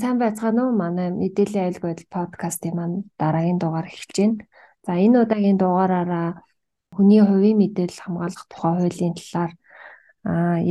Сайн байцгаана уу? Манай мэдээллийн аюул байдал подкастын маань дараагийн дугаар эхэлж байна. За энэ удаагийн дугаараараа хүний хувийн мэдээлэл хамгаалах тухай хуулийн талаар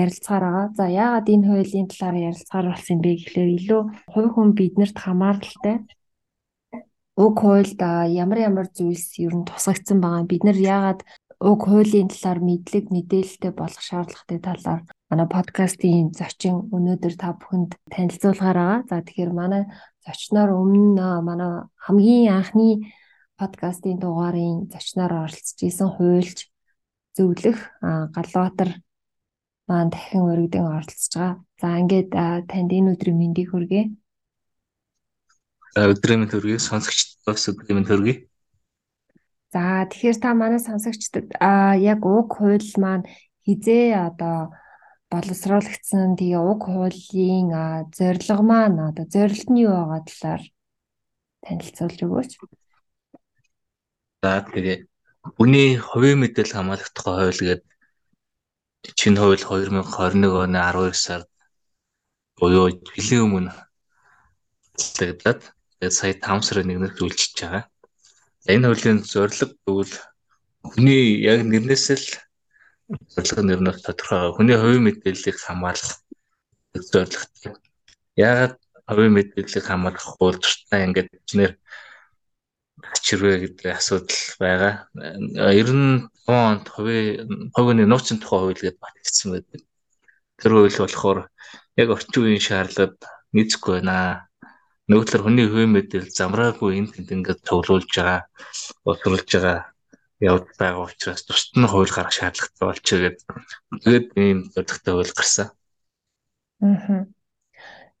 ярилцгаар байгаа. За яагаад энэ хуулийн талаар ярилцгаар болсон бэ гэхлээр илүү хувь хүн биднэрт хамааралтай уг хуульд ямар ямар зүйлс ер нь тусгагдсан байгаа. Бид нар яагаад уг хуулийн талаар мэдлэг мэдээлэлтэй болох шаардлагатай талаар манай подкастын зочин өнөөдөр та бүхэнд танилцуулгаар байгаа. За тэгэхээр манай зочноор өмнө манай хамгийн анхны подкастын дугаарын зочноор оролцож исэн хуульч зөвлөх Галбаатар маань дахин өргөдөн оролцож байгаа. За ингээд танд энэ өдрийн мэндийг хүргэе. Өдрийн мэнд хүргэе. Сонсогчдод бас өдрийн мэнд хүргэе. За тэгэхээр та манай сонсогчдод яг уг хууль маань хизээ одоо боловсруулагдсан тэгээ уг хуулийн зорилго маань одоо зорилт нь юу байгаа талаар танилцуулж өгөөч. За тэгээ хүний хувийн мэдээлэл хамгаалах тухай хууль гэдэг шинэ хууль 2021 оны 12 сард буюу жилийн өмнө батлагдаад тэгээд сая 5 сарын 1-нд үйлчилж байгаа. Энэ хуулийн зорилго тэгвэл хүний яг нэрнээс л зорилго нэр нь тодорхой. Хүний хувийн мэдээллийг хамгаалах зорилготой. Яагаад хувийн мэдээллийг хамгаалах хууль туртаа ингээд чинээр чирвэ гэдэг асуудал байгаа. 95 онд хувийн хувийн нууцын тухай хууль гэдээ батлагдсан байдаг. Тэр хууль болохоор яг орчин үеийн шаардлагад нийцэхгүй байна. Нөгөө талаар хүний хувийн мэдээлэл замраагүй энэ тэнд ингээд цуглуулж байгаа, боловсруулж байгаа явж байгаа учраас тусад нь хууль гарах шаардлагатай болчихё гэдэг. Тэгээд ийм зорилготой хууль гарсан. Аа.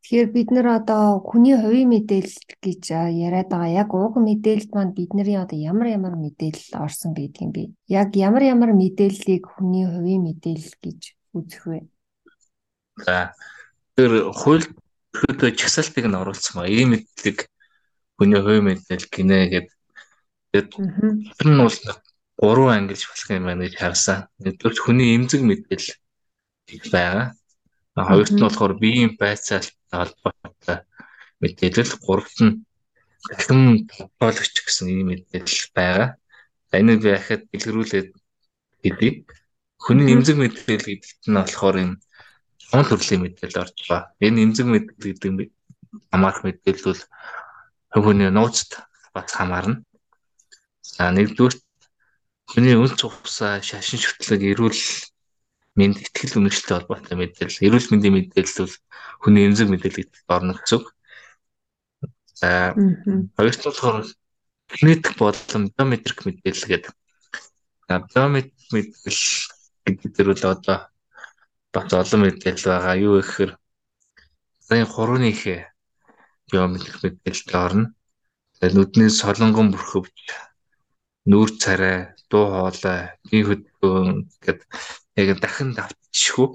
Тэгэхээр бид нэр одоо хүний хувийн мэдээлэл гэж яриад байгаа. Яг уг мэдээлэлд манд бидний одоо ямар ямар мэдээлэл орсон байдаг юм бэ? Яг ямар ямар мэдээллийг хүний хувийн мэдээлэл гэж үзэх вэ? За тэр хууль хөдөө чагсаалтыг нь оруулсан ба ийм мэдлэг хүний хувийн мэдээлэл гинэ гэдэг. Тэгээд тэр нь бол гурван ангилж болох юм байна гэж харсан. Нэгдүгээр хүний эмзэг мэдээлэл байгаа. Хоёрт нь болохоор биеийн байцаалтай холбоотой мэдээлэл, гуравт нь дахин тодорхойлогч гэсэн ийм мэдээлэл байгаа. Энийг би ахад дэлгэрүүлээд хэдий. Хүний эмзэг мэдээлэл гэдэгт нь болохоор юм гон төрлийн мэдээлэл орж байгаа. Энэ эмзэг мэдээлэл гэдэг нь хамаарах мэдээлэл бол хүний нууцд бас хамаарна. За нэгдүгээр Хүний үн цугсаа, шашин шүтлэг, эрүүл мэнд ихтгэл үнэмшилтэй холбоотой мэдээлэл, эрүүл мэндийн мэдээлэл бол хүний эмзэг мэдээлэл орно гэсэн үг. За хоёрт болохоор генетик болон биометрик мэдээлэл гэдэг. Биометрик мэдээлэл гэдэг бол одоо бас олон мэдээлэл байгаа. Юу гэхээр хурууны ихэ биометрик мэдээлэлд орно. Нүднээс солонгон бүрхөвч нүүр царай, дуу хоолой, бие хөдөлгөөн гэд яг дахин давтчихгүй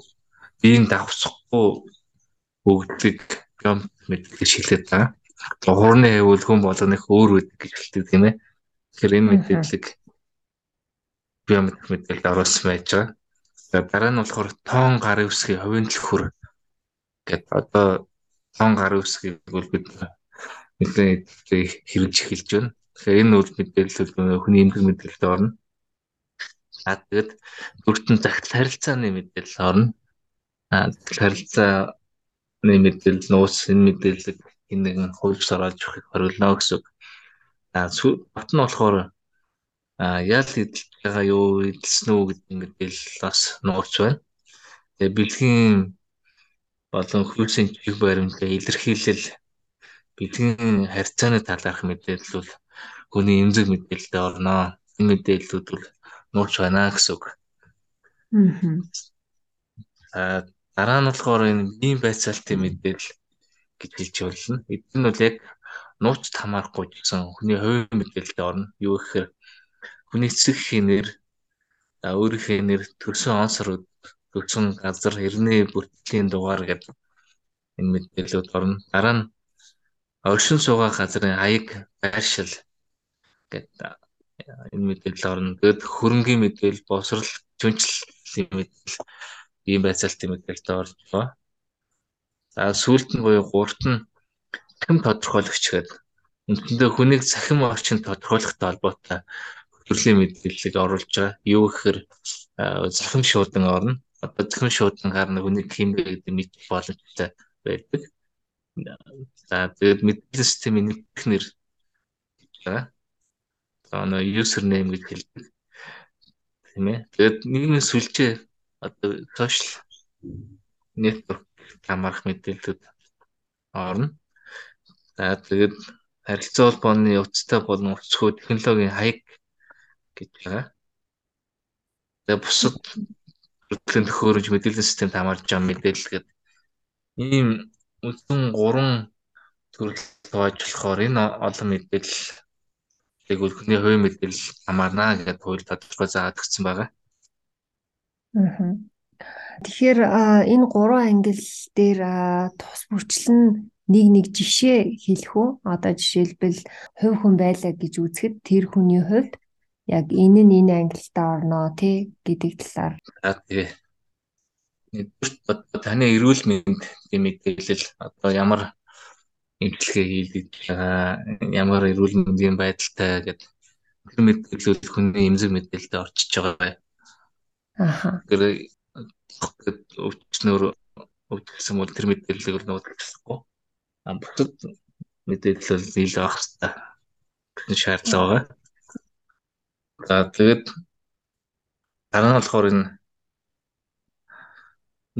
биеийг давсахгүй өгдөг юм мэдээлэл шилээд байгаа. Хуурны хэвүүл хүн болгоных өөр үүдэг гэж хэлдэг тийм ээ. Тэгэхээр энэ мэдээллийг биометрик мэдээлэл оруулсан байж байгаа. За дараа нь болохоор тоон гарын үсгийн хувийн төлхөр гэдэг одоо тоон гарын үсгийг бол бид нэлээд хэрэгж эхэлж байна. Тэгэхээр энэ үйл мэдээлэл хүний эмгэг мэдээлэлд орно. За тэгээд бүртэн захидал харилцааны мэдээлэл орно. А харилцааны мэдээлэл нуус энэ мэдээлэл энэ нэгэн хувьд сарааж өгөхийг хориглоно гэсэн үг. А бат нь болохоор а ял эдэлж байгаа юу эдэлсэн үү гэдэг мэдээлэл бас нууц байна. Тэгээ бэлгийн болон хүйсийн чиг баримтаа илэрхийлэл бэлгийн харьцааны талаарх мэдээлэл бол хүний эмзэг мэдээлэлд орно. Энэ мэдээллүүд бол нууц байна гэсэн үг. Аа. Дараа нь болохоор энэ биеийн байцаалтын мэдээлэл гэж хэлж болно. Эдгээр нь бол яг нууцд хамаарахгүй гэсэн хүний хувийн мэдээлэлд орно. Юу гэхээр хүний эцэг хийнэр өөрийнхөө нэр төрсөн он сар төрсөн газар эртний бүртгэлийн дугаар гэдэг энэ мэдээлэлүүд орно. Дараа нь оршин суугаа газрын аяг байршил гэдэг энэ мэдээлэл орно. Тэгэд хөрөнгийн мэдээлэл, босрал, жүнжлийн мэдээлэл ийм байцаалтын мэдээлэлд байгаа. За сүүлд нь буюу гуравт нь цахим тодорхойлогч гэдэг. Үндсэндээ хүнийг цахим орчинд тодорхойлохтой холбоотой төрлийн мэдээллийг оруулж байгаа. Юу гэхээр цахим шуудан орно. Одоо цахим шуудан гарна хүнийг хэмбэ гэдэг мэдэх боломжтой байдаг. За тэгээд мэдээлэл системийн нэгдэх нэр нөө user name гэж хэлдэг. Тийм ээ. Тэгээд нийгмийн сүлжээ одоо social network хамаарах мэдээлэлүүд орно. За тэгээд харилцаа холбооны утастай болон өсгөө технологийн хаяг байгаа. Тэгээ бусад төрлийн төхөөрөмж мэдээллийн системд хамаарж байгаа мэдээлэл гэдэг ийм үндсэн гурван төрөл тоож болохоор энэ олон мэдээлэл яг хүний хувийн мэдээлэл хамаарна гэдэг хууль тодорхой заадаг гэсэн байгаа. Аа. Тэгэхээр энэ гурван ангил дээр тус бүрчлэн нэг нэг жишээ хэлэх үү? Одоо жишээлбэл хувь хүн байлаа гэж үзэхэд тэр хүний хувьд яг энэ нь энэ ангилтаа орноо тий гэдэг талаар. За тэгээ. Нэгдүгээр таны эрүүл мэндийн мэдээлэл одоо ямар эмчилгээ хийлгэж байгаа, ямар эрүүл мэндийн байдалтай гэдэг тэр мэдээлэл хүний эмзэг мэдээлэлд орчиж байгаа. Аха. Тэр өвчнөр өвчсөн бол тэр мэдээллийг уудлахгүй. А бусад мэдээлэл нийлээ авах хэрэгтэй шаардлага байгаа. За тэгээд дараа нь болохоор энэ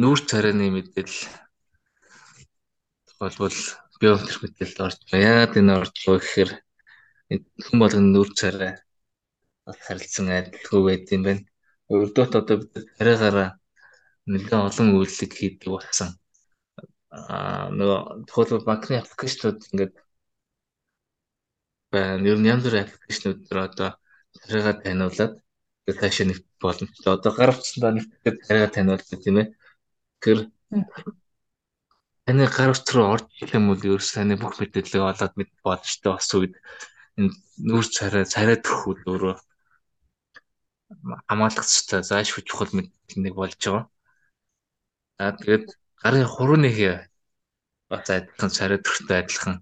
нүүр царайны мэдээлэл болбол биометрик мэдээлэлд орж байгаа. Яагаад энэ орж байгаа гэхээр хүн болгоны нүүр царай харилцан адилгүй байд юм байна. Өрдөөт одоо бид царайгаараа нэлээд олон үйлдэл хийдэг болсон. Аа нөгөө тухайлбал банкны аппликейшнууд ингээд байна. Ер нь янз бүрийн аппликейшнууд дээр одоо царайгаа таниулаад тэгээд цаашаа нэвт боломжтой. Одоо гар утсандаа нэвтгэхэд царайгаа таниулдаг тийм ээ. Тэгэхээр таны гар утас руу орж ирэх юм бол ерөөс таны бүх мэдээллийг олоод мэд боломжтой бас үед энэ нүүр царай царай төрхүүд өөрөө хамаалагчтай заашгүй чухал мэдээлэл нэг болж байгаа. За тэгээд гарын хурууных бас адилхан царай төрхтэй адилхан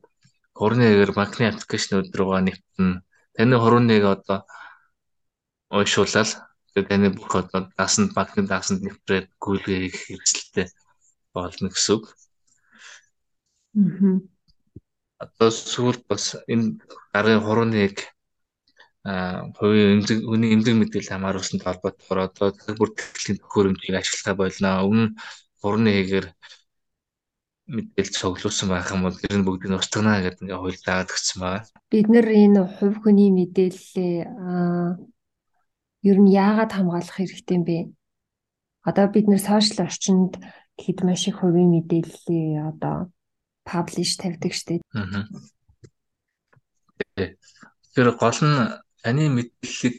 хурууны эгээр банкны аппликейшнүүд руугаа нэвтэн таны хурууныг одоо уушуулаад тэгээд таны бүх одоо даасанд банкны даасанд нэвтрээд гүйлгээ хийх хэрэгсэлтэй болно гэсэн үг. Аа. Одоо сүүлд бас энэ гарын хурууныг а хувийн эмзэг хүний эмзэг мэдээлэл хамааруулсан толботоор одоо цаг бүр тэтгэлийн төхөөрөмжийг ашиглахаа болно. Өмнө хурны хийгээр мэдээлэл цуглуулсан байх юм бол тэр нь бүгдийг устгана гэдэг ингээ хууль заагаад өгсөн байна. Бид нэр энэ хувь хүний мэдээллээ ер нь яагаад хамгаалах хэрэгтэй юм бэ? Одоо бид нэр сошиал орчинд гэхэд маш их хувийн мэдээллээ одоо паблиш тавьдаг штеп. Аа. Тэр гол нь таны мэдээллийг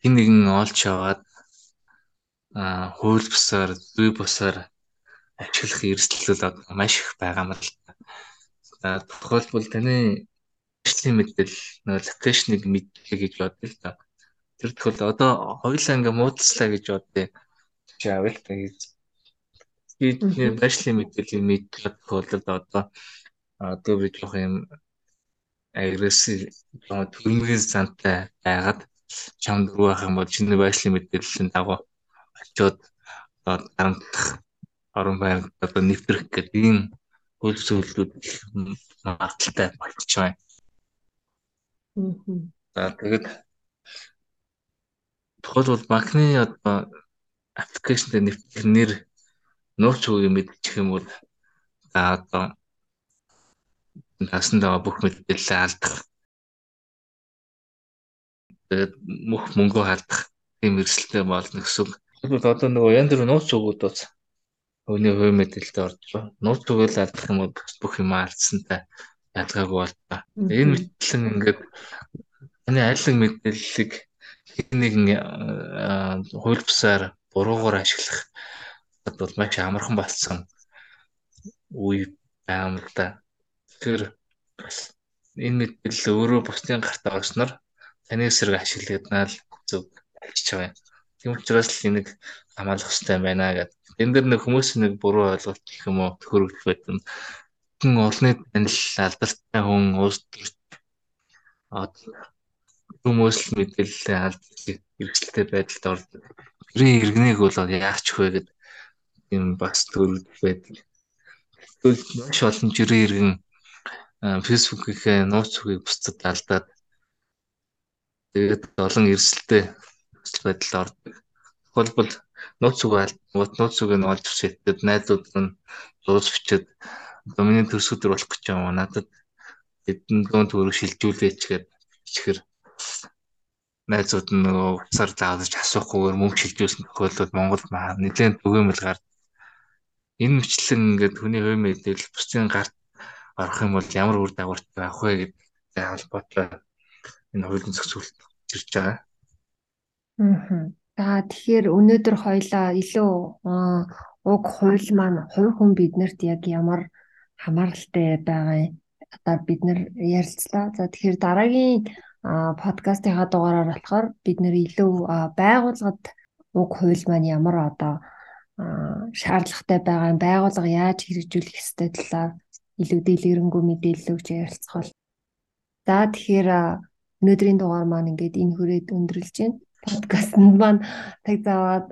хэн нэгэн олж аваад аа хууль бусаар, зүй бусаар ашиглах эрсдэл маш их байгаа юм л та. Тухайлбал таны ажлын мэдээлэл нөө локейшнийг мэдлээ гэж бодъё л та. Тэр тохиол одоо хоёулаа ингээ муудалцлаа гэж бодъё. Чи авъя л та гэж. Би ажлын мэдээллийг мэдлээ тохиолдолд одоо одоо би жоох юм агрессив төрмгийн зантай байгаад чам дөрөв байх юм бол чиний байшлийн мэдээллийн дагуу очиод одоо дарамтлах орон байранд одоо нэвтрэх гэдэг ийм хөл зөвлөлүүд их магадaltaй болчих байна. За тэгээд тухайлбал банкны одоо аппликейшнд нэвтрэх нэр нууц үгийг мэдчих юм бол за одоо насанд байгаа бүх мэдээлэлээ алдах тэгээд мөх мөнгөө халдах тийм эрсдэлтэй болно гэсэн. Тэгвэл одоо нөгөө янз бүр нууц үгүүд бас Өвний хувь мэдээлэлд орж байгаа. Нууц түгэл алдах юм бол бүх юм алдсантай ялгаагүй болтой. Энэ мэтлэн ингээд таны айлын мэдээллийг нэг хууль бусаар буруугаар ашиглах бол маш амархан болсон үе байгаа юм л да. Тэгэхээр энэ мэдээлэл өөрөө бусдын гартаа орсноор таны эсрэг ашиглагдана л зөв байгаа юм. Тийм учраас л энийг хамгаалах хэрэгтэй байна гэдэг. Энэ дэр нэг хүмүүс нэг буруу ойлголт гэх юм уу төхөрөгдөх байдсан. жижигхэн олны танил алдартай хүн уус хүмүүс л мэдээлэл алдчих хэрэгсэлтэй байдалд ордог. Гэрээ иргэнэг бол яач вэ гэдэг юм бас төрөлд байдаг. Тэгвэл маш олон жирийн иргэн фэйсбүүкийнхээ нууц үгийг бусдад алдаад тэгээд олон эрсэлтэй нөхцөл байдалд ордог. Тухайлбал нууц үг алдгууд нууц үгийг нь олж ирсэхэд найзууд нь бичээд одоо миний төрсөдөр болох гэж юм надад эдэн дуун төрөг шилжүүлээч гэдэг бичгээр найзууд нь нөгөө уцаар зааж асуухгүйгээр мөнгө шилжүүлсэн тохиолдолд Монголд маа нэлээд түгээмэл гард энэ мэтлэн ингээд хүний хувь мэдээлэл бусдын гарт орох юм бол ямар үр дагавартай байх вэ гэдэг холбоотой энэ хуулийн зохицуулалт ирж байгаа. Аа. За тэгэхээр өнөөдөр хоёлаа илүү уг хууль маань хувь хүн биднэрт яг ямар хамааралтай байгаа одоо бид нэр ярилцлаа. За тэгэхээр дараагийн подкастынхаа дугаараар болохоор бид нэр илүү байгууллагад уг хууль маань ямар одоо шаардлагатай байгаа юм байгууллага яаж хэрэгжүүлэх ёстой талаар илүү дэлгэрэнгүй мэдээлэл өгч ярилцах бол. За тэгэхээр өнөөдрийн дугаар маань ингээд энэ хүрээд өндөрлж байна. Подкастт маань таг заваад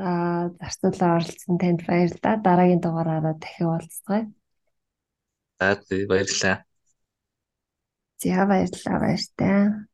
зарцуулаа оролцсон танд баярлалаа. Дараагийн дугаараараа дахин уулзцгаая. За баярлалаа. За баярлалаа баяртай.